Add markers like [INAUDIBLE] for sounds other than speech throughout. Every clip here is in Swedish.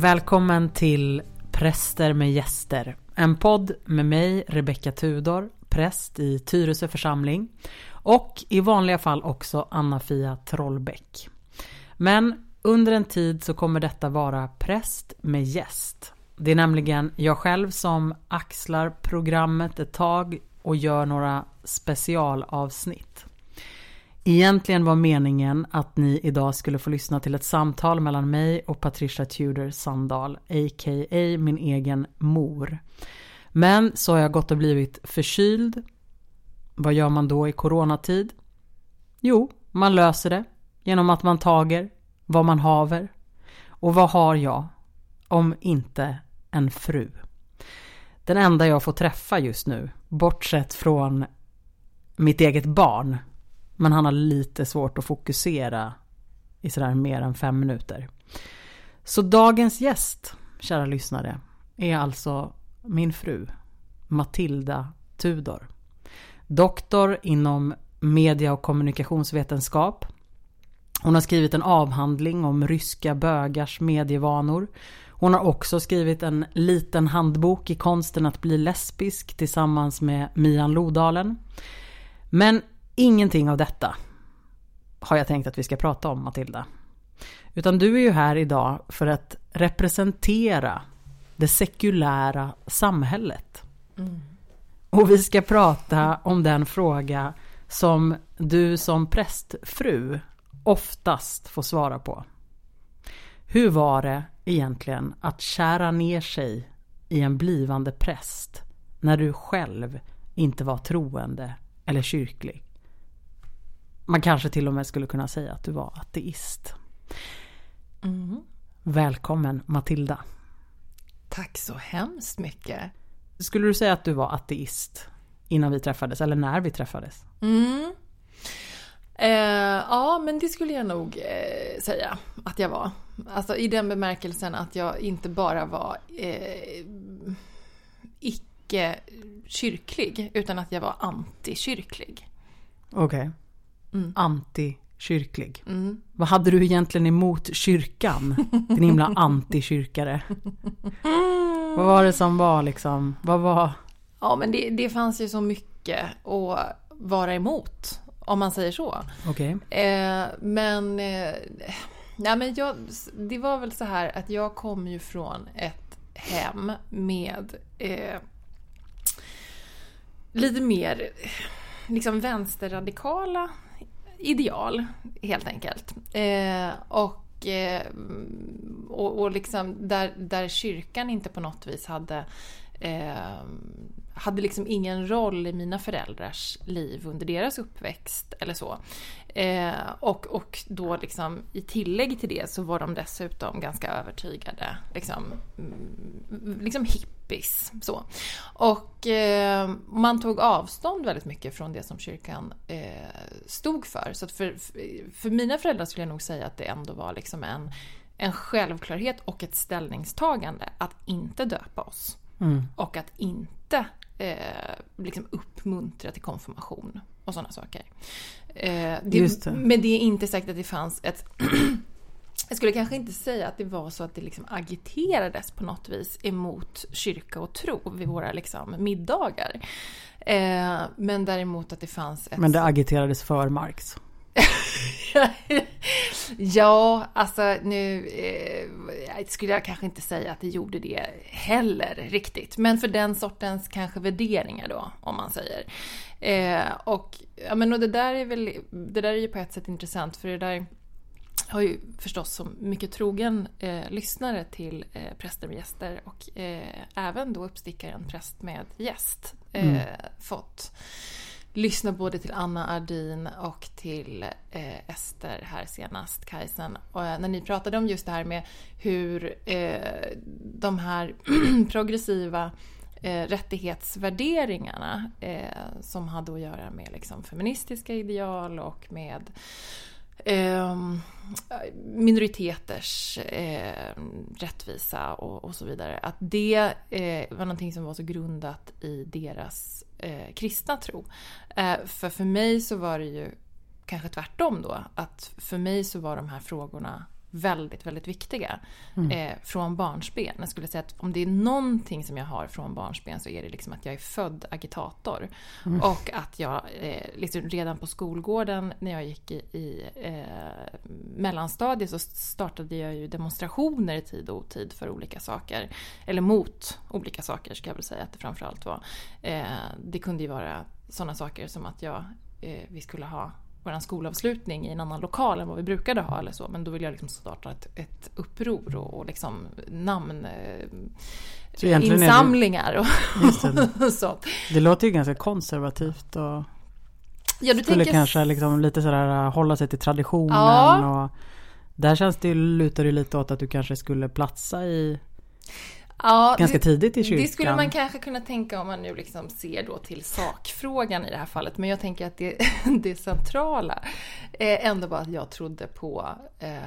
Välkommen till Präster med gäster. En podd med mig, Rebecka Tudor, präst i Tyresö församling. Och i vanliga fall också Anna-Fia Trollbäck. Men under en tid så kommer detta vara präst med gäst. Det är nämligen jag själv som axlar programmet ett tag och gör några specialavsnitt. Egentligen var meningen att ni idag skulle få lyssna till ett samtal mellan mig och Patricia Tudor Sandahl, a.k.a. min egen mor. Men så har jag gått och blivit förkyld. Vad gör man då i coronatid? Jo, man löser det genom att man tager vad man haver. Och vad har jag om inte en fru? Den enda jag får träffa just nu, bortsett från mitt eget barn. Men han har lite svårt att fokusera i sådär mer än fem minuter. Så dagens gäst, kära lyssnare, är alltså min fru Matilda Tudor. Doktor inom media och kommunikationsvetenskap. Hon har skrivit en avhandling om ryska bögars medievanor. Hon har också skrivit en liten handbok i konsten att bli lesbisk tillsammans med Mian Lodalen. Men ingenting av detta har jag tänkt att vi ska prata om Matilda. Utan du är ju här idag för att representera det sekulära samhället. Mm. Och vi ska prata om den fråga som du som prästfru oftast får svara på. Hur var det egentligen att kära ner sig i en blivande präst när du själv inte var troende eller kyrklig? Man kanske till och med skulle kunna säga att du var ateist. Mm. Välkommen Matilda. Tack så hemskt mycket. Skulle du säga att du var ateist innan vi träffades eller när vi träffades? Mm. Eh, ja, men det skulle jag nog eh, säga att jag var. Alltså i den bemärkelsen att jag inte bara var eh, icke-kyrklig utan att jag var antikyrklig. Okej. Okay. Mm. Antikyrklig. Mm. Vad hade du egentligen emot kyrkan? Din himla antikyrkare. Vad var det som var liksom? Vad var? Ja, men det, det fanns ju så mycket att vara emot. Om man säger så. Okej. Okay. Eh, men... Eh, nej, men jag, det var väl så här att jag kom ju från ett hem med eh, lite mer liksom vänsterradikala ideal, helt enkelt. Eh, och, eh, och, och liksom där, där kyrkan inte på något vis hade eh, hade liksom ingen roll i mina föräldrars liv under deras uppväxt eller så. Eh, och, och då liksom i tillägg till det så var de dessutom ganska övertygade liksom, mm, liksom hippies. Så. Och eh, man tog avstånd väldigt mycket från det som kyrkan eh, stod för. Så för, för mina föräldrar skulle jag nog säga att det ändå var liksom en, en självklarhet och ett ställningstagande att inte döpa oss. Mm. Och att inte eh, liksom uppmuntra till konfirmation och sådana saker. Eh, det, det. Men det är inte säkert att det fanns ett [CLEARS THROAT] jag skulle kanske inte säga att det var så att det liksom agiterades på något vis emot kyrka och tro vid våra liksom middagar. Eh, men däremot att det fanns ett... Men det agiterades för Marx? [LAUGHS] ja, alltså nu eh, skulle jag kanske inte säga att det gjorde det heller riktigt. Men för den sortens kanske värderingar då, om man säger. Eh, och, ja, men, och det där är väl, det där är ju på ett sätt intressant för det där har ju förstås som mycket trogen eh, lyssnare till eh, präster med gäster och eh, även då uppstickaren präst med gäst eh, mm. fått lyssna både till Anna Ardin och till eh, Ester här senast, Kajsen. Och, eh, när ni pratade om just det här med hur eh, de här [CLEARS THROAT] progressiva eh, rättighetsvärderingarna eh, som hade att göra med liksom, feministiska ideal och med eh, minoriteters eh, rättvisa och, och, så vidare. Att det eh, var någonting som var så grundat i deras eh, kristna tro. Eh, för för mig så var det ju kanske tvärtom då. Att för mig så var de här frågorna väldigt, väldigt viktiga. Mm. Eh, från barnsben. Jag skulle säga att om det är någonting som jag har från barnsben så är det liksom att jag är född agitator. Mm. Och att jag eh, liksom redan på skolgården när jag gick i, i eh, mellanstadiet så startade jag ju demonstrationer i tid och otid för olika saker. Eller mot olika saker ska jag väl säga att det framförallt var. Eh, det kunde ju vara sådana saker som att jag, eh, vi skulle ha vår skolavslutning i en annan lokal än vad vi brukade ha eller så. Men då ville jag liksom starta ett, ett uppror och, och liksom namn... Eh, insamlingar det. [LAUGHS] och sånt. Det låter ju ganska konservativt och Ja, du skulle tänker- kanske liksom lite sådär uh, hålla sig till traditionen Ja. och där känns det ju, lutar det lite åt att du kanske skulle platsa i ja, ganska det, tidigt i kyrkan. Det skulle man kanske kunna tänka om man nu liksom ser då till sakfrågan i det här fallet. Men jag tänker att det, [LAUGHS] det centrala är ändå var att jag trodde på eh,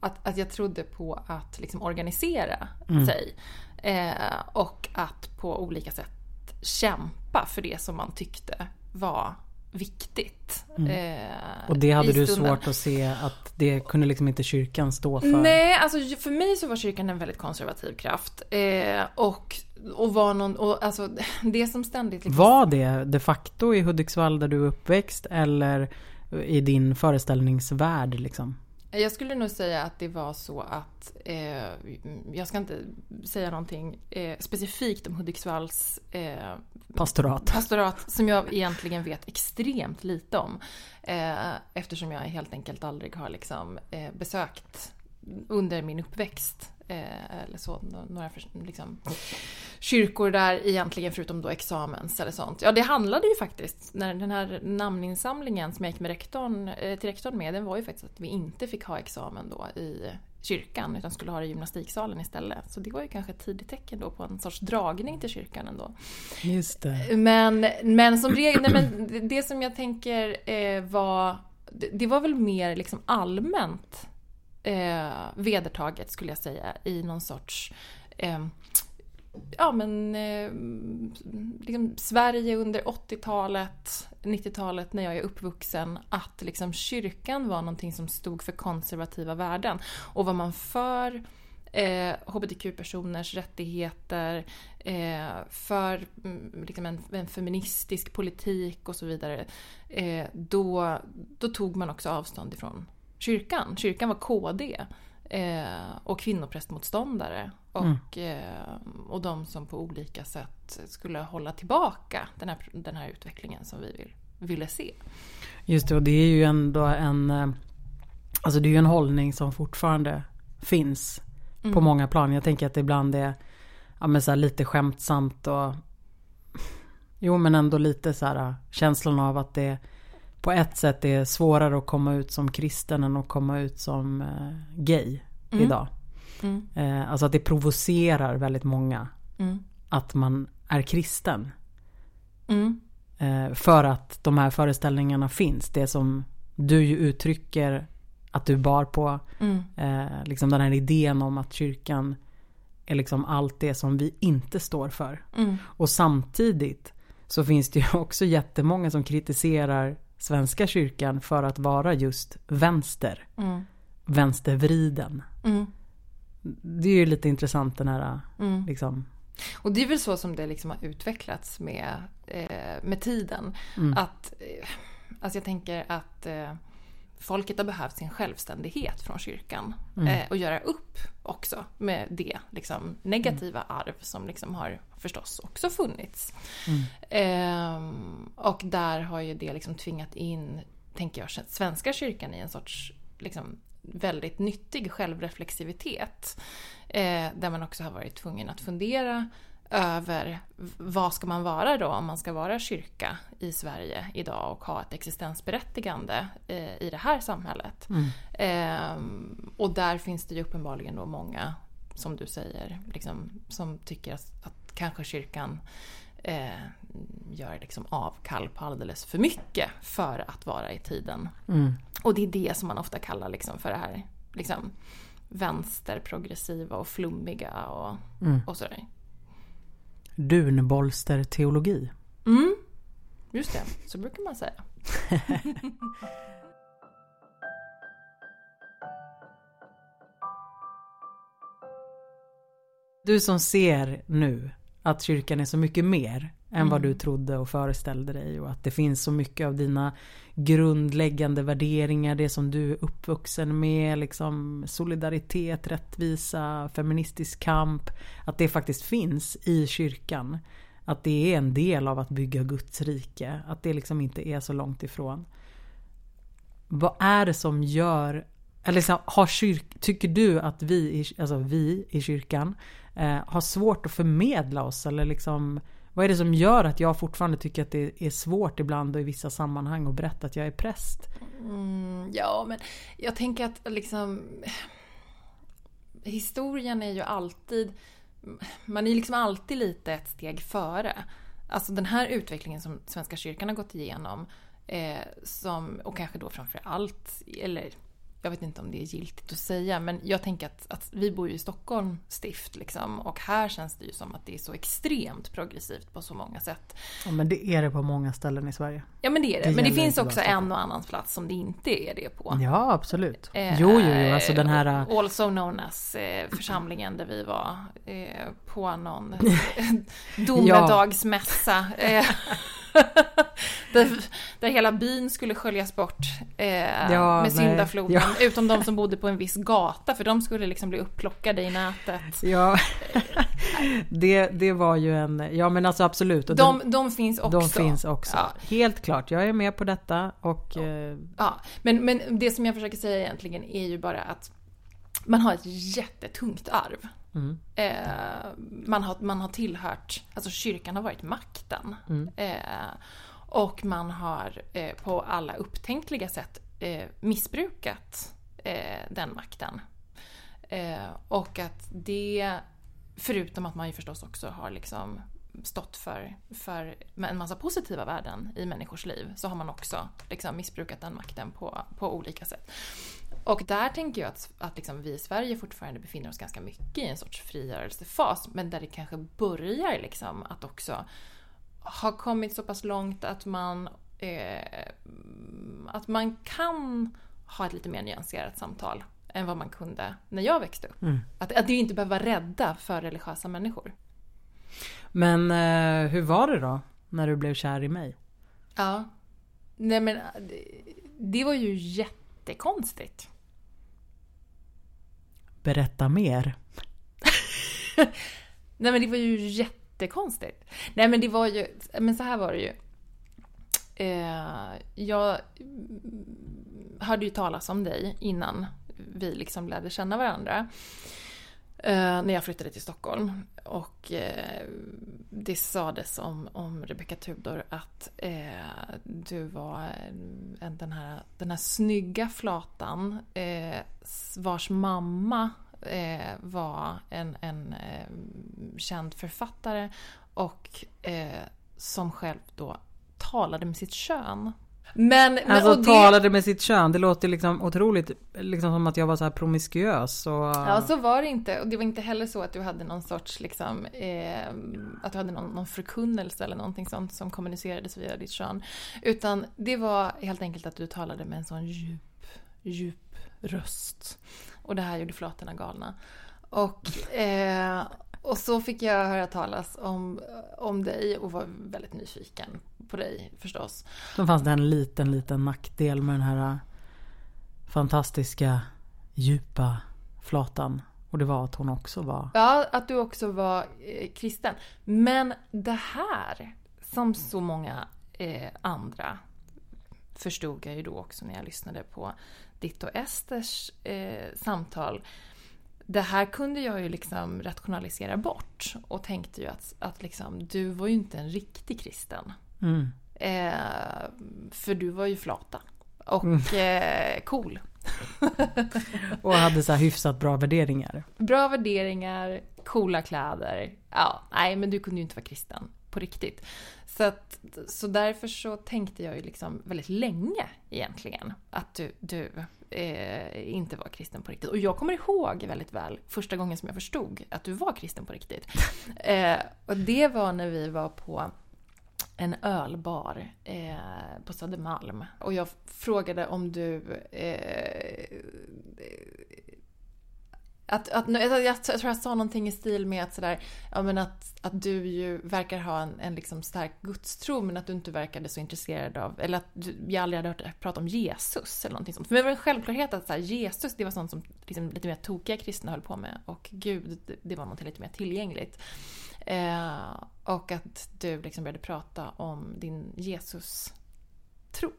att, att jag trodde på att liksom organisera Mm. sig. Eh, och att på olika sätt kämpa för det som man tyckte var viktigt. Eh, Mm. Och det hade du svårt att se att det kunde liksom inte kyrkan stå för. Nej, alltså för mig så var kyrkan en väldigt konservativ kraft. Eh, och, och var någon, och alltså [LAUGHS] det som ständigt liksom... Var det de facto i Hudiksvall där du är uppväxt eller i din föreställningsvärld liksom? Jag skulle nog säga att det var så att, eh, jag ska inte säga någonting eh, specifikt om Hudiksvalls eh, Pastorat. pastorat som jag egentligen vet extremt lite om. Eh, eftersom jag helt enkelt aldrig har liksom, eh, besökt under min uppväxt eh, eller så, några för, liksom, kyrkor där egentligen förutom då examens eller sånt. Ja det handlade ju faktiskt, när den här namninsamlingen som jag gick med rektorn, eh, till rektorn med, den var ju faktiskt att vi inte fick ha examen då i kyrkan utan skulle ha det i gymnastiksalen istället. Så det var ju kanske ett tidigt tecken då på en sorts dragning till kyrkan ändå. Just det. Men, men som regel, nej, men det- som jag tänker eh, var, det, det var väl mer liksom allmänt eh, vedertaget skulle jag säga i någon sorts eh, Ja men eh, liksom Sverige under 80-talet, 90-talet när jag är uppvuxen att liksom kyrkan var någonting som stod för konservativa värden. Och var man för eh, hbtq-personers rättigheter, eh, för mm, liksom en, en feministisk politik och så vidare. Eh, då, då tog man också avstånd ifrån kyrkan. Kyrkan var KD eh, och kvinnoprästmotståndare. Och, eh, och de som på olika sätt skulle hålla tillbaka den här, den här utvecklingen som vi vill, ville se. Just det, och det är ju ändå en... eh, Alltså det är ju en hållning som fortfarande finns på många plan. Jag tänker att det ibland är ja, men så här lite skämtsamt och... Jo men ändå lite så här eh, känslan av att det på ett sätt är svårare att komma ut som kristen än att komma ut som eh, gay Mm. idag. Mm. Eh, alltså att det provocerar väldigt många Mm. att man är kristen. Mm. Eh, för att de här föreställningarna finns. Det som du ju uttrycker att du bar på. Mm. Eh, liksom den här idén om att kyrkan är liksom allt det som vi inte står för. Mm. Och samtidigt så finns det ju också jättemånga som kritiserar Svenska kyrkan för att vara just vänster. Mm. Vänstervriden. Mm. Det är ju lite intressant den här Mm. liksom. Och det är väl så som det liksom har utvecklats med, eh, med tiden. Att, eh, alltså jag tänker att eh, folket har behövt sin självständighet från kyrkan. Eh, och göra upp också med det liksom, negativa arv som liksom har förstås också funnits. Ehm, och där har ju det liksom tvingat in, tänker jag, Svenska kyrkan i en sorts liksom, väldigt nyttig självreflexivitet. Eh, där man också har varit tvungen att fundera över vad ska man vara då om man ska vara kyrka i Sverige idag och ha ett existensberättigande eh, i det här samhället. Ehm, och där finns det ju uppenbarligen då många, som du säger, liksom, som tycker att, att kanske kyrkan eh, gör liksom avkall på alldeles för mycket för att vara i tiden. Mm. Och det är det som man ofta kallar liksom för det här liksom, vänsterprogressiva och flummiga och, Mm. och sådär. Dunbolsterteologi. Mm, just det. Så brukar man säga. [LAUGHS] du som ser nu att kyrkan är så mycket mer än Mm. vad du trodde och föreställde dig och att det finns så mycket av dina grundläggande värderingar, det som du är uppvuxen med, liksom solidaritet, rättvisa, feministisk kamp, att det faktiskt finns i kyrkan. Att det är en del av att bygga Guds rike, att det liksom inte är så långt ifrån. Vad är det som gör, eller liksom, har kyrk, tycker du att vi, alltså vi i kyrkan eh, har svårt att förmedla oss eller liksom vad är det som gör att jag fortfarande tycker att det är svårt ibland och i vissa sammanhang att berätta att jag är präst? Mm, ja, men jag tänker att liksom... Historien är ju alltid... Man är liksom alltid lite ett steg före. Alltså den här utvecklingen som Svenska kyrkan har gått igenom eh, som, och kanske då framför allt, eller jag vet inte om det är giltigt att säga, men jag tänker att, att vi bor ju i Stockholm stift liksom, och här känns det ju som att det är så extremt progressivt på så många sätt. Ja, men det är det på många ställen i Sverige. Ja men det är det, Det men det finns också en och annan plats som det inte är det på. Ja, absolut. Eh, Jo, jo, jo, alltså den här... eh, Also known as eh, församlingen där vi var eh, på någon [LAUGHS] domedagsmässa. [LAUGHS] Där, där hela byn skulle sköljas bort eh, Ja, med syndafloden. ja. Utom de som bodde på en viss gata för de skulle liksom bli upplockade i nätet. Ja, [LAUGHS] det, det var ju en... Ja, men alltså absolut. Och De, den, de finns också. de finns också. Ja. Helt klart, jag är med på detta och... eh, Ja, men, men det som jag försöker säga egentligen är ju bara att man har ett jättetungt arv. Mm. Eh, man, har, man har tillhört, alltså kyrkan har varit makten. Mm. Eh, och man har eh, på alla upptänkliga sätt eh, missbrukat eh, den makten. Eh, och att det, förutom att man ju förstås också har liksom stått för, för en massa positiva värden i människors liv så har man också liksom missbrukat den makten på, på olika sätt. Och där tänker jag att, att liksom vi i Sverige fortfarande befinner oss ganska mycket i en sorts frigörelsefas men där det kanske börjar liksom att också ha kommit så pass långt att man, eh, att man kan ha ett lite mer nyanserat samtal än vad man kunde när jag växte upp. Mm. Att, att inte behöver vara rädda för religiösa människor. Men eh, hur var det då? När du blev kär i mig? Ja. Nej men det, det var ju jättekonstigt. Berätta mer. [LAUGHS] Nej men det var ju jättekonstigt. Nej men det var ju, men så här var det ju. Eh, jag hörde ju talas om dig innan vi liksom lärde känna varandra. Eh, när jag flyttade till Stockholm. Och eh, det sades om, om Rebecca Tudor att eh, du var en, den, här, den här snygga flatan eh, vars mamma eh, var en, en eh, känd författare och eh, som själv då talade med sitt kön. Men, men Alltså det- talade med sitt kön. Det låter liksom otroligt liksom som att jag var så här promiskuös. Och, Ja, så var det inte. Och det var inte heller så att du hade någon sorts, liksom, eh, att du hade någon, någon förkunnelse eller någonting sånt som kommunicerades via ditt kön. Utan det var helt enkelt att du talade med en sån djup, djup röst. Och det här gjorde flatorna galna. Och, eh, och så fick jag höra talas om, om dig och var väldigt nyfiken på dig förstås. Då fanns det en liten, liten nackdel med den här äh, fantastiska, djupa flatan. Och det var att hon också var... Ja, att du också var eh, kristen. Men det här, som så många eh, andra, förstod jag ju då också när jag lyssnade på ditt och Esters eh, samtal. Det här kunde jag ju liksom rationalisera bort och tänkte ju att, att liksom, du var ju inte en riktig kristen. Mm. Eh, för du var ju flata. Och eh, cool. [LAUGHS] Och hade så hyfsat bra värderingar. Bra värderingar, coola kläder. Ja, nej men du kunde ju inte vara kristen på riktigt. Så, att, så därför så tänkte jag ju liksom väldigt länge egentligen att du, du eh, inte var kristen på riktigt. Och jag kommer ihåg väldigt väl första gången som jag förstod att du var kristen på riktigt. [LAUGHS] Eh, och det var när vi var på en ölbar eh, på Södermalm. Och jag frågade om du... Eh, Att, att, jag, jag tror jag sa någonting i stil med att, sådär, ja, men att, att du ju verkar ha en, en liksom stark gudstro men att du inte verkade så intresserad av, eller att du, jag aldrig hade hört prata om Jesus eller någonting sånt. För mig var det en självklarhet att så Jesus det var sånt som liksom, lite mer tokiga kristna höll på med och Gud det var något lite mer tillgängligt. Eh, och att du liksom började prata om din Jesus-tro.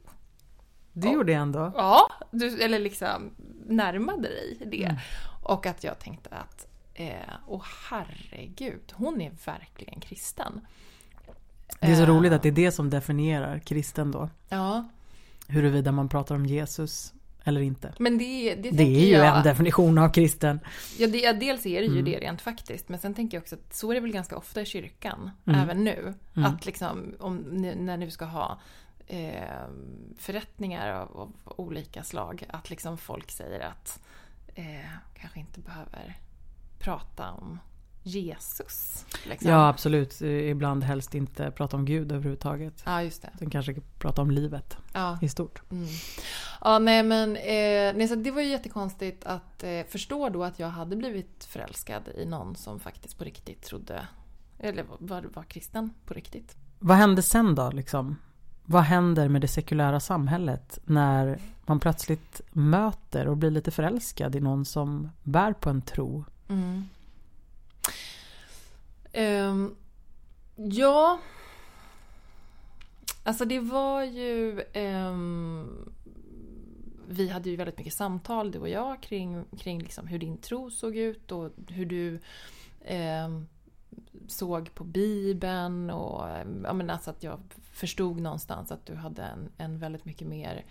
Det gjorde jag ändå. Ja, du, eller liksom närmade dig det. Mm. Och att jag tänkte att, eh, åh herregud, hon är verkligen kristen. Det är så eh. roligt att det är det som definierar kristen då. Ja. Huruvida man pratar om Jesus eller inte. Men det, det, det är ju jag, en definition av kristen. Ja, det, dels är det ju mm. det rent faktiskt. Men sen tänker jag också att så är det väl ganska ofta i kyrkan. Mm. Även nu. Mm. Att liksom, om, när du ska ha eh, förrättningar av, av, olika slag. Att liksom folk säger att eh, kanske inte behöver prata om Jesus. Liksom. Ja absolut. Ibland helst inte prata om Gud överhuvudtaget. Ja just det. Sen kanske prata om livet ja. i stort. Mm. Ja nej men eh, nej, så det var ju jättekonstigt att eh, förstå då att jag hade blivit förälskad i någon som faktiskt på riktigt trodde eller var, var kristen på riktigt. Vad hände sen då liksom? Vad händer med det sekulära samhället när man plötsligt möter och blir lite förälskad i någon som bär på en tro? Mm. Um, ja, alltså det var ju... Um, vi hade ju väldigt mycket samtal, du och jag, kring, kring liksom hur din tro såg ut och hur du um, såg på Bibeln och ja, men alltså att jag förstod någonstans att du hade en, en väldigt mycket mer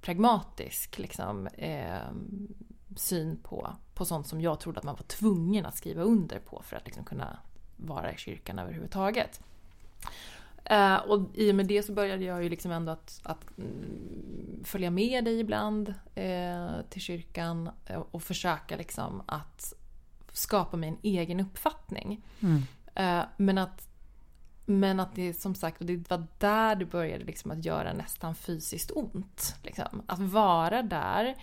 pragmatisk liksom, eh, syn på, på sånt som jag trodde att man var tvungen att skriva under på för att liksom kunna vara i kyrkan överhuvudtaget. Eh, och i och med det så började jag ju liksom ändå att, att mm, följa med dig ibland eh, till kyrkan eh, och försöka liksom att skapa mig en egen uppfattning. Mm. Eh, men att men att det som sagt, och det var där det började liksom att göra nästan fysiskt ont. Liksom. Att vara där,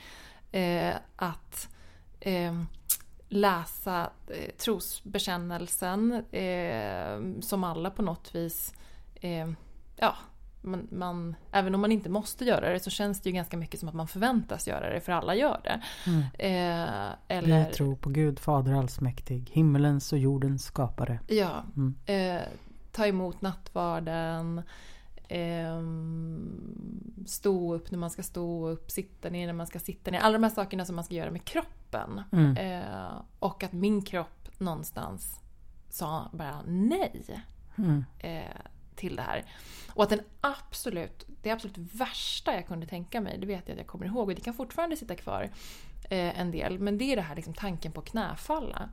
eh, att eh, läsa eh, trosbekännelsen eh, som alla på något vis, eh, ja, man, man, även om man inte måste göra det så känns det ju ganska mycket som att man förväntas göra det för alla gör det. Mm. Eh, eller... Vi tror på Gud, Fader allsmäktig, himmelens och jordens skapare. Ja. Mm. Eh, ta emot nattvarden, eh, stå upp när man ska stå upp, sitta ner när man ska sitta ner. Alla de här sakerna som man ska göra med kroppen. Mm. Eh, och att min kropp någonstans sa bara nej mm. eh, till det här. Och att den absolut, det absolut värsta jag kunde tänka mig, det vet jag att jag kommer ihåg och det kan fortfarande sitta kvar eh, en del. Men det är det här liksom, tanken på knäfalla.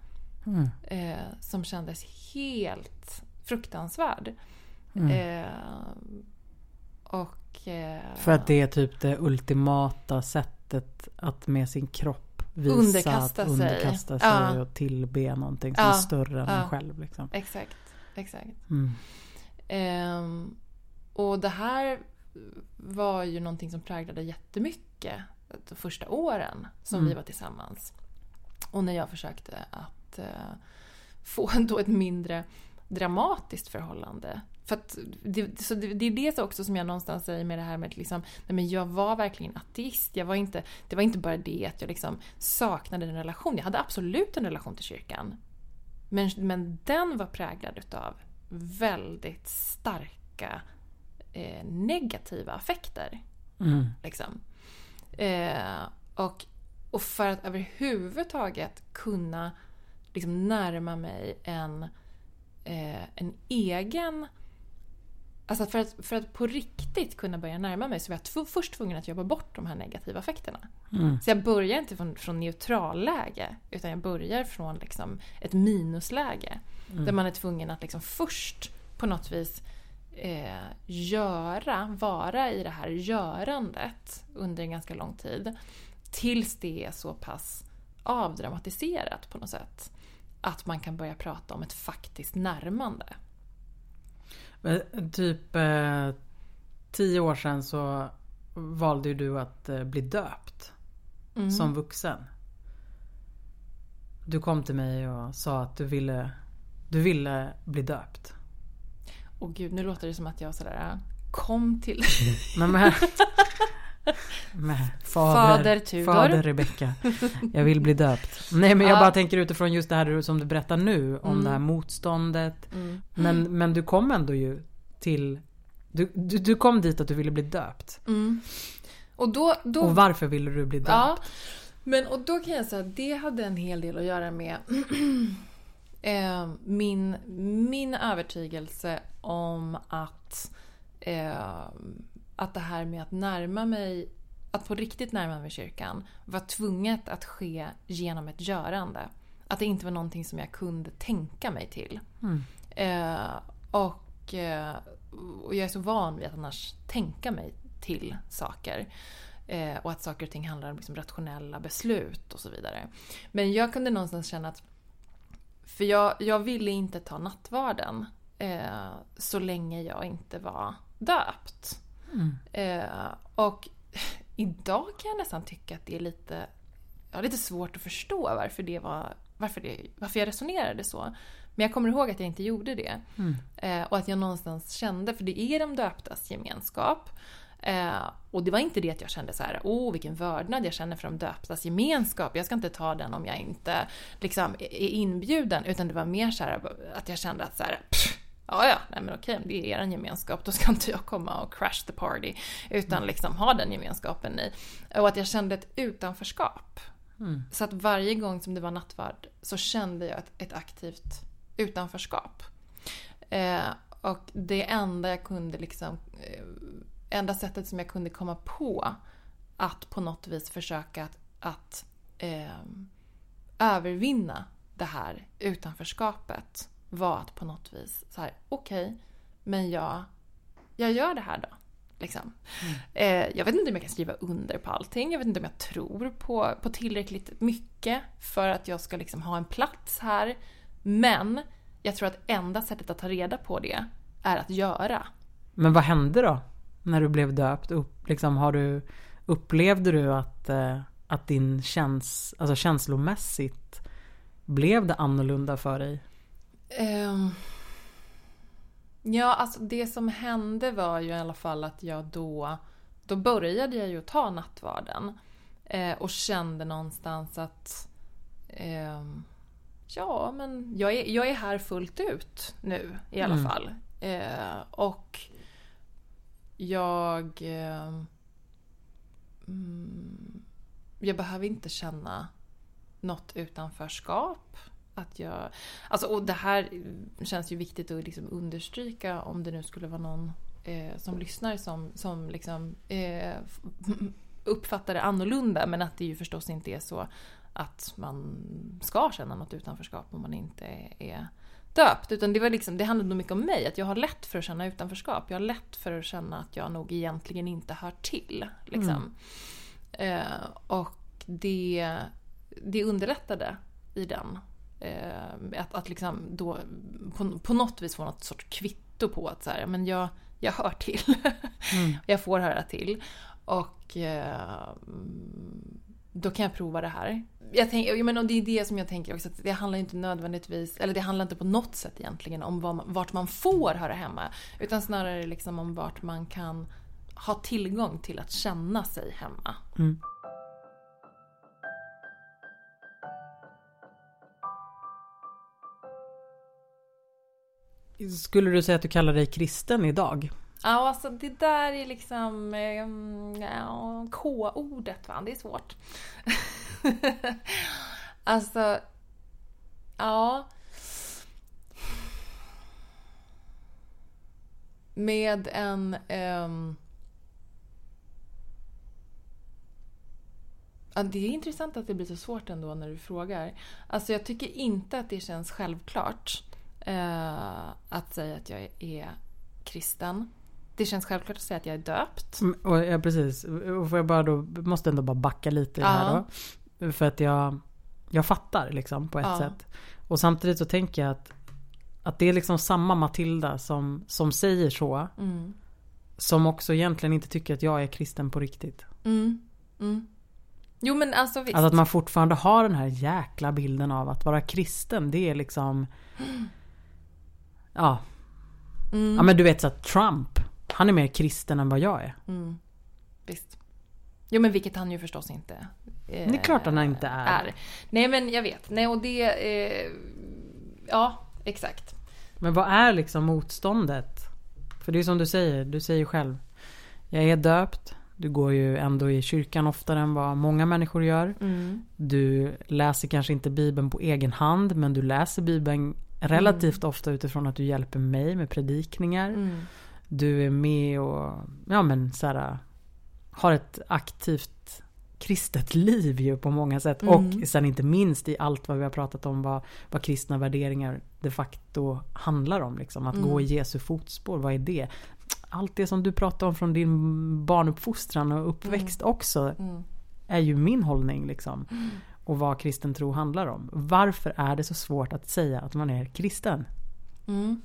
Mm. Eh, som kändes helt fruktansvärd. Mm. Eh, och... Eh, För att det är typ det ultimata sättet att med sin kropp visa underkasta att sig. underkasta sig ja. och tillbe någonting som ja. är större än ja. en själv. Liksom. Exakt. exakt. Mm. Eh, och det här var ju någonting som präglade jättemycket de första åren som Mm. vi var tillsammans. Och när jag försökte att eh, få [LAUGHS] då ett mindre dramatiskt förhållande. För att det, så det, det är det också som jag någonstans säger med det här med liksom, nej men jag var verkligen ateist. Jag var inte, det var inte bara det att jag liksom saknade en relation. Jag hade absolut en relation till kyrkan. Men, men den var präglad utav väldigt starka eh, negativa affekter. Mm. Liksom. Eh, och, och för att överhuvudtaget kunna liksom närma mig en, eh, en egen... Alltså för att, för att på riktigt kunna börja närma mig så var jag först tvungen att jobba bort de här negativa effekterna. Mm. Så jag börjar inte från, från neutralläge utan jag börjar från liksom ett minusläge. Mm. Där man är tvungen att liksom först på något vis eh, göra, vara i det här görandet under en ganska lång tid. Tills det är så pass avdramatiserat på något sätt. Att man kan börja prata om ett faktiskt närmande. Men Typ eh, tio år sedan så valde ju du att eh, bli döpt Mm. som vuxen. du kom till mig och sa att du ville, du ville bli döpt. Och gud, nu låter det som att jag sådär kom till... [LAUGHS] Men med, med [LAUGHS] [LAUGHS] [LAUGHS] fader, Fader Tudor. fader Rebecka. Jag vill bli döpt. Nej men jag Ja. bara tänker utifrån just det här som du berättar nu. Om Mm. det här motståndet. Mm. Men, men du kom ändå ju till... Du, du, du kom dit att du ville bli döpt. Mm. Och då... då Och varför ville du bli döpt? Ja, men och då kan jag säga att det hade en hel del att göra med [CLEARS THROAT] eh, min, min övertygelse om att, eh, att det här med att närma mig, att på riktigt närma mig kyrkan var tvunget att ske genom ett görande. Att det inte var någonting som jag kunde tänka mig till. Mm. Eh, och, eh, och jag är så van vid att annars tänka mig till saker. Eh, och att saker och ting handlar om liksom rationella beslut och så vidare. Men jag kunde någonstans känna att... För jag, jag ville inte ta nattvarden eh, så länge jag inte var döpt. Mm. Eh, och [LAUGHS] idag kan jag nästan tycka att det är lite, ja, lite svårt att förstå varför, det var, varför, det, varför jag resonerade så. Men jag kommer ihåg att jag inte gjorde det. Mm. Eh, och att jag någonstans kände, för det är de döptas gemenskap. Eh, och det var inte det att jag kände så här, åh vilken vördnad jag känner för de döptas gemenskap. Jag ska inte ta den om jag inte liksom, är inbjuden. Utan det var mer så här att jag kände att så här, pff, Ja, ja, nej men okej, det är er gemenskap, då ska inte jag komma och crash the party. Utan liksom ha den gemenskapen i. Och att jag kände ett utanförskap. Mm. Så att varje gång som det var nattvard så kände jag ett, ett aktivt utanförskap. Eh, och det enda jag kunde liksom... Eh, enda sättet som jag kunde komma på att på något vis försöka att, att eh, övervinna det här utanförskapet var att på något vis så här, okej, men jag, jag gör det här då. Liksom. Eh, jag vet inte om jag kan skriva under på allting. Jag vet inte om jag tror på, på tillräckligt mycket för att jag ska liksom ha en plats här. Men jag tror att enda sättet att ta reda på det är att göra. Men vad hände då? När du blev döpt? Upp, liksom, har du, upplevde du att, eh, att din käns, alltså känslomässigt blev det annorlunda för dig? Ehm, ja, alltså det som hände var ju i alla fall att jag då... Då började jag ju ta nattvarden. Eh, och kände någonstans att... ehm, ja, men jag är, jag är här fullt ut nu i alla Mm. fall. Eh, och jag... ehm, mm, jag behöver inte känna något utanförskap. Att jag, alltså, och det här känns ju viktigt att liksom understryka om det nu skulle vara någon eh, som lyssnar som, som liksom, eh, uppfattar det annorlunda. Men att det ju förstås inte är så att man ska känna något utanförskap om man inte är, döpt. Utan det, var liksom, det handlade nog mycket om mig. Att jag har lätt för att känna utanförskap. Jag har lätt för att känna att jag nog egentligen inte hör till. Liksom. Eh, och det, det underlättade i den. Eh, att att liksom då på, på något vis få något sorts kvitto på att så här, men jag, jag hör till. [LAUGHS] Mm. jag får höra till. Och eh, då kan jag prova det här. Jag tänk, jag menar, det är det som jag tänker också, att det handlar inte nödvändigtvis, eller det handlar inte på något sätt egentligen om var man, vart man får höra hemma. Utan snarare liksom om vart man kan ha tillgång till att känna sig hemma. Mm. Skulle du säga att du kallar dig kristen idag? Ja, alltså det där är liksom eh, ja, K-ordet va, det är svårt. [LAUGHS] alltså, ja. Med en... ehm, Ja, det är intressant att det blir så svårt ändå när du frågar. Alltså jag tycker inte att det känns självklart eh, att säga att jag är kristen. Det känns självklart att säga att jag är döpt. Mm, Och, ja, precis. Och får jag bara då, måste ändå bara backa lite det här då. För att jag, jag fattar liksom på ett Ja. sätt. Och samtidigt så tänker jag att, att det är liksom samma Matilda som, som säger så. Mm. Som också egentligen inte tycker att jag är kristen på riktigt. Mm. Mm. Jo men alltså visst. Alltså att man fortfarande har den här jäkla bilden av att vara kristen. Det är liksom... [GASPS] Ja. Mm. Ja men du vet så att Trump. Han är mer kristen än vad jag är. Mm. Visst. Jo men vilket han ju förstås inte eh, Det är klart han inte är. Nej men jag vet. Nej och det... Eh, ja, exakt. Men vad är liksom motståndet? För det är som du säger, du säger själv. Jag är döpt. Du går ju ändå i kyrkan oftare än vad många människor gör. Mm. Du läser kanske inte Bibeln på egen hand men du läser Bibeln relativt ofta utifrån att du hjälper mig med predikningar. Mm. Du är med och ja men så här, har ett aktivt kristet liv ju på många sätt. Mm. Och sen inte minst i allt vad vi har pratat om vad, vad kristna värderingar de facto handlar om. Liksom. Att Mm. gå i Jesu fotspår, vad är det? Allt det som du pratar om från din barnuppfostran och uppväxt också Mm. är ju min hållning. Liksom. Och vad kristen tro handlar om. Varför är det så svårt att säga att man är kristen? Mm.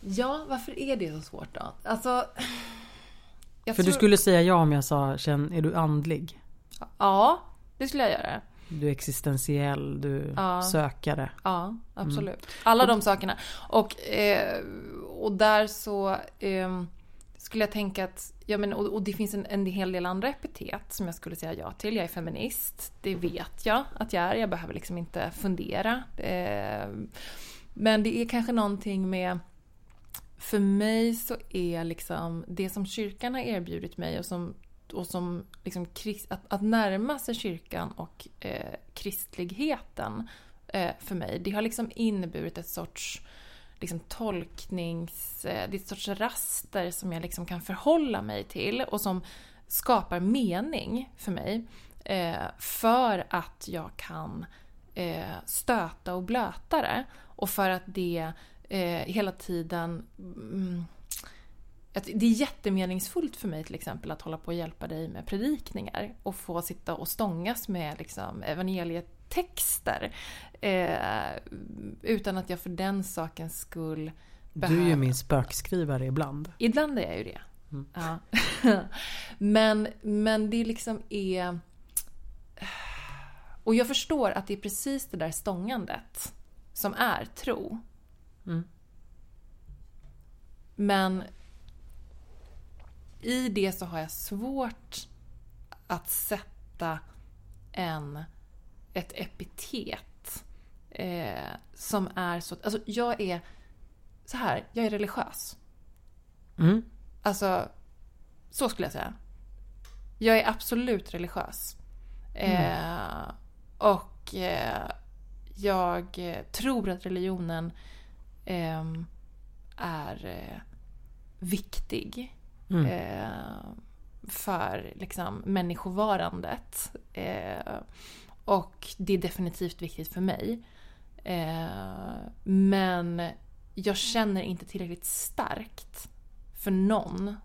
Ja, varför är det så svårt då? Alltså... För du tror- skulle säga ja om jag sa, känn, är du andlig? Ja, det skulle jag göra. Du är existentiell, du Ja. sökare. Ja, absolut. Alla de sakerna. Och, eh, och där så eh, skulle jag tänka att, ja men och, och det finns en, en hel del andra epitet som jag skulle säga ja till. Jag är feminist, det vet jag att jag är. Jag behöver liksom inte fundera. Eh, men det är kanske någonting med för mig så är liksom det som kyrkan har erbjudit mig och som, och som liksom att, att närma sig kyrkan och eh, kristligheten eh, för mig, det har liksom inneburit ett sorts liksom tolknings... Eh, det är ett sorts raster som jag liksom kan förhålla mig till och som skapar mening för mig. Eh, för att jag kan eh, stöta och blöta det. Och för att det hela tiden... Mm, det är jättemeningsfullt för mig till exempel att hålla på och hjälpa dig med predikningar och få sitta och stångas med liksom, evangelietexter. Eh, utan att jag för den sakens skull Du är ju min spökskrivare ibland. Ibland är jag ju det. Mm. Ja. [LAUGHS] men, men det liksom är... Och jag förstår att det är precis det där stångandet som är tro. Mm. Men i det så har jag svårt att sätta en, ett epitet eh, som är så... Alltså jag är så här, jag är religiös. Mm. Alltså, så skulle jag säga. Jag är absolut religiös. Eh, och eh, jag tror att religionen ehm, är eh, viktig Mm. eh, för liksom, människovarandet. Eh, och det är definitivt viktigt för mig. Eh, men jag känner inte tillräckligt starkt för någon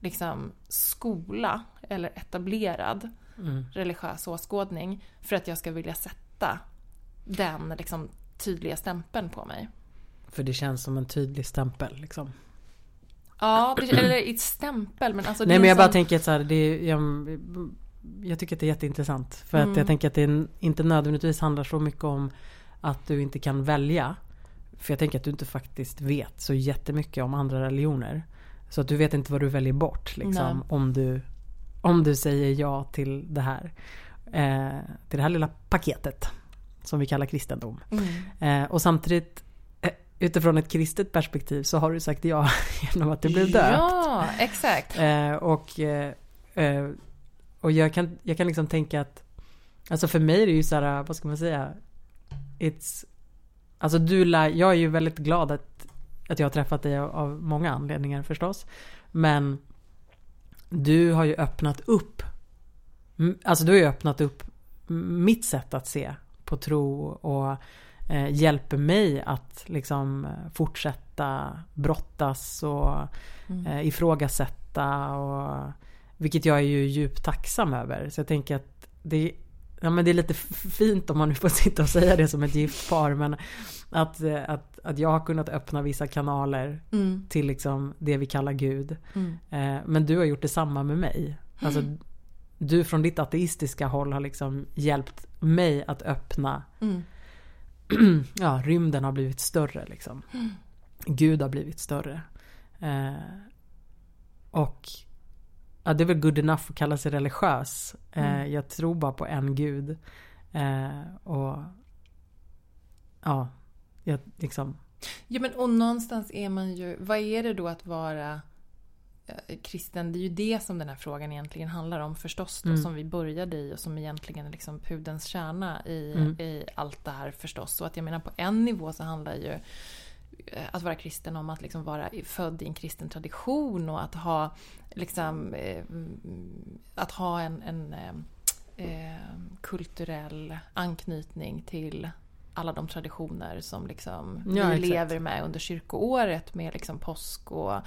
liksom, skola eller etablerad Mm. religiös åskådning för att jag ska vilja sätta den liksom, tydliga stämpeln på mig. För det känns som en tydlig stämpel. Liksom. Ja, det, eller ett stämpel men alltså Nej men en jag bara sån- tänker så här, det är, jag, jag tycker att det är jätteintressant. För Mm. att jag tänker att det inte nödvändigtvis handlar så mycket om att du inte kan välja. För jag tänker att du inte faktiskt vet så jättemycket om andra religioner. Så att du vet inte vad du väljer bort liksom, Nej. om, du, om du säger ja till det här. Eh, till det här lilla paketet. Som vi kallar kristendom. Mm. Eh, och samtidigt eh, utifrån ett kristet perspektiv så har du sagt ja [LAUGHS] genom att du blev döpt. Ja, exakt. Eh, och eh, eh, och jag, kan, jag kan liksom tänka att Alltså för mig är det ju så här, vad ska man säga? It's Alltså du lär, jag är ju väldigt glad att, att jag har träffat dig av, av många anledningar förstås. Men du har ju öppnat upp Alltså du har ju öppnat upp mitt sätt att se på tro och eh, hjälper mig att liksom eh, fortsätta brottas och Mm. eh, ifrågasätta och vilket jag är ju djupt tacksam över. Så jag tänker att det, ja, men det är lite fint om man nu får [LAUGHS] sitta och säga det som ett gift par men att, eh, att, att jag har kunnat öppna vissa kanaler Mm. till liksom det vi kallar Gud. Mm. Eh, men du har gjort detsamma med mig. Alltså, du från ditt ateistiska håll har liksom hjälpt mig att öppna Mm. [CLEARS THROAT] ja, rymden har blivit större liksom. Gud har blivit större. Eh, och ja, det är väl good enough att kalla sig religiös. Eh, Mm. Jag tror bara på en gud. Eh, och ja, jag liksom. Ja men och någonstans är man ju, vad är det då att vara eh, kristen? Det är ju det som den här frågan egentligen handlar om förstås då, Mm. som vi började i och som egentligen är liksom pudens kärna i, Mm. i allt det här förstås. Så att jag menar på en nivå så handlar ju att vara kristen om att liksom vara född i en kristen tradition och att ha liksom eh, mm, att ha en, en eh, eh, kulturell anknytning till alla de traditioner som liksom Ja, vi lever med under kyrkoåret med liksom påsk och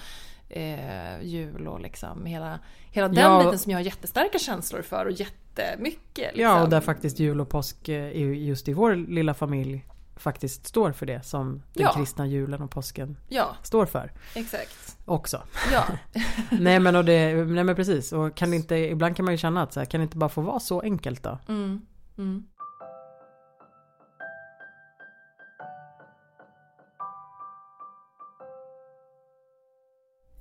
eh, jul och liksom hela, hela den Ja, biten som jag har jättestarka känslor för och jättemycket. Liksom. Ja, och där faktiskt jul och påsk eh, i- just i vår lilla familj faktiskt står för det som den Ja. kristna julen och påsken Ja, står för exakt. också. Ja, [LAUGHS] nej men och det, nej men precis. Och kan inte, ibland kan man ju känna att så här, kan det inte bara få vara så enkelt då? mm, mm,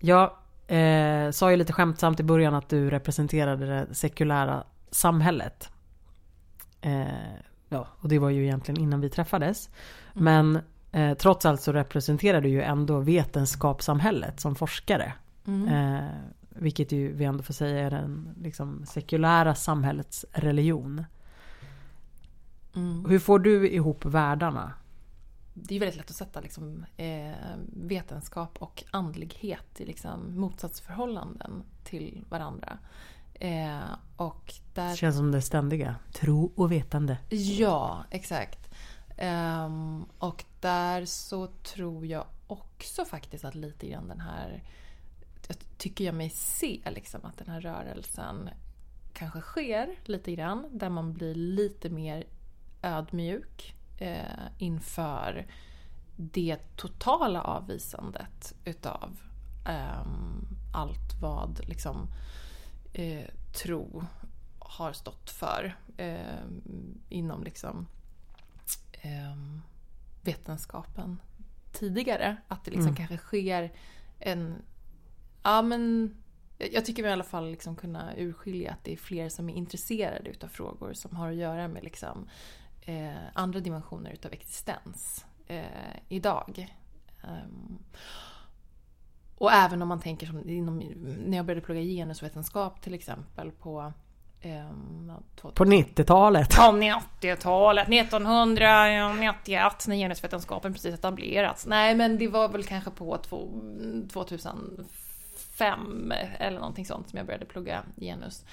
Jag eh, sa ju lite skämtsamt i början att du representerade det sekulära samhället. Eh, ja, och det var ju egentligen innan vi träffades. Mm. Men eh, trots allt så representerar du ju ändå vetenskapssamhället som forskare. mm. Eh, vilket ju vi ändå får säga är den liksom, sekulära samhällets religion. Mm. Hur får du ihop världarna? Det är väldigt lätt att sätta liksom, eh, vetenskap och andlighet i liksom, motsatsförhållanden till varandra. Eh, och där Det känns som det ständiga. Tro och vetande. Ja, exakt. Ehm, och där så tror jag också faktiskt att lite grann den här... Jag tycker jag mig se liksom att den här rörelsen kanske sker lite grann. Där man blir lite mer ödmjuk eh, inför det totala avvisandet utav ehm, allt vad liksom eh, tro har stått för eh, inom liksom eh, vetenskapen tidigare. Att det liksom Mm. kanske sker en... Ja men jag tycker vi i alla fall liksom kunna urskilja att det är fler som är intresserade utav frågor som har att göra med liksom, eh, andra dimensioner utav existens eh, idag. Ehm, och även om man tänker som inom, när jag började plugga genusvetenskap till exempel på två- På 90-talet. på 90-talet, 1991 när genusvetenskapen precis etablerats. Nej men det var väl kanske på två, 2005 eller någonting sånt som jag började plugga genus.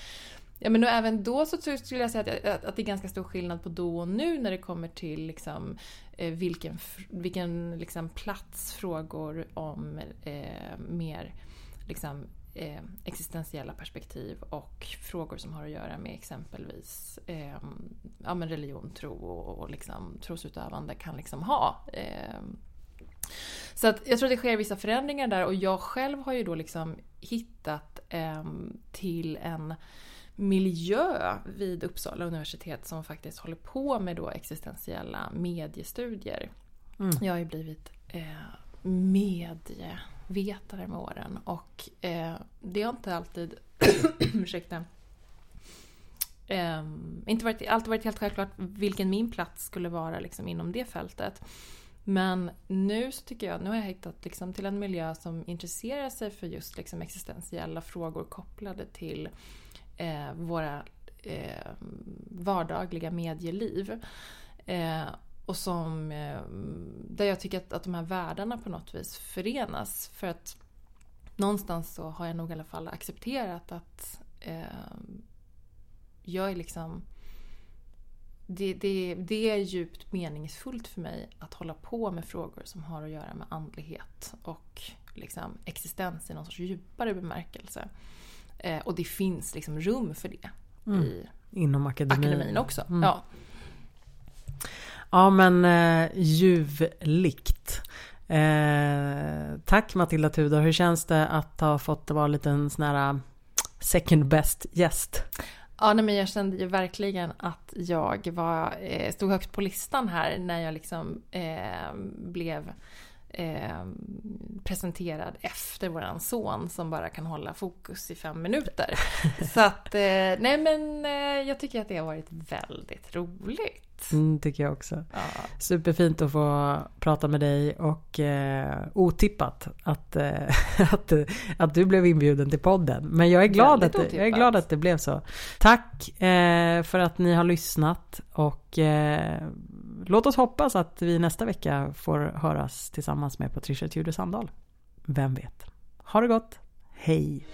Ja men och även då så skulle jag säga att, att, att det är ganska stor skillnad på då och nu när det kommer till liksom, Eh, vilken, vilken liksom, plats frågor om eh, mer liksom, eh, existentiella perspektiv och frågor som har att göra med exempelvis eh, ja, men religion, tro och, och liksom, trosutövande kan liksom ha. Eh, så att jag tror att det sker vissa förändringar där och jag själv har ju då liksom hittat eh, till en miljö vid Uppsala universitet som faktiskt håller på med då existentiella mediestudier. Mm. Jag har ju blivit eh, medievetare med åren och eh, det har inte alltid, [CLEARS THROAT] ursäkta, eh, inte varit, alltid varit helt självklart vilken min plats skulle vara liksom, inom det fältet. Men nu så tycker jag, nu har jag hittat liksom, till en miljö som intresserar sig för just liksom, existentiella frågor kopplade till eh, våra eh, vardagliga medieliv. Eh, och som, eh, där jag tycker att, att de här världarna på något vis förenas. För att någonstans så har jag nog i alla fall accepterat att eh, jag är liksom det, det, det är djupt meningsfullt för mig att hålla på med frågor som har att göra med andlighet och liksom existens i någon sorts djupare bemärkelse. Eh, och det finns liksom rum för det Mm. i Inom akademin. akademin också. Mm. Ja. Ja men eh, ljuvligt. Eh, tack Matilda Tudor. Hur känns det att ha fått vara en liten sån här eh, second best gäst? Ja, nej, men jag kände ju verkligen att jag var, eh, stod högt på listan här när jag liksom eh, blev eh, presenterad efter våran son som bara kan hålla fokus i fem minuter. [LAUGHS] Så att, eh, nej men eh, jag tycker att det har varit väldigt roligt. Mm, tycker jag också. Ja. Superfint att få prata med dig och otippat att, [LAUGHS] att, att du blev inbjuden till podden. Men jag är glad, att det, jag är otippat. glad att det blev så. Tack för att ni har lyssnat och låt oss hoppas att vi nästa vecka får höras tillsammans med Patricia Tudor Sandahl. Vem vet? Ha det gott. Hej!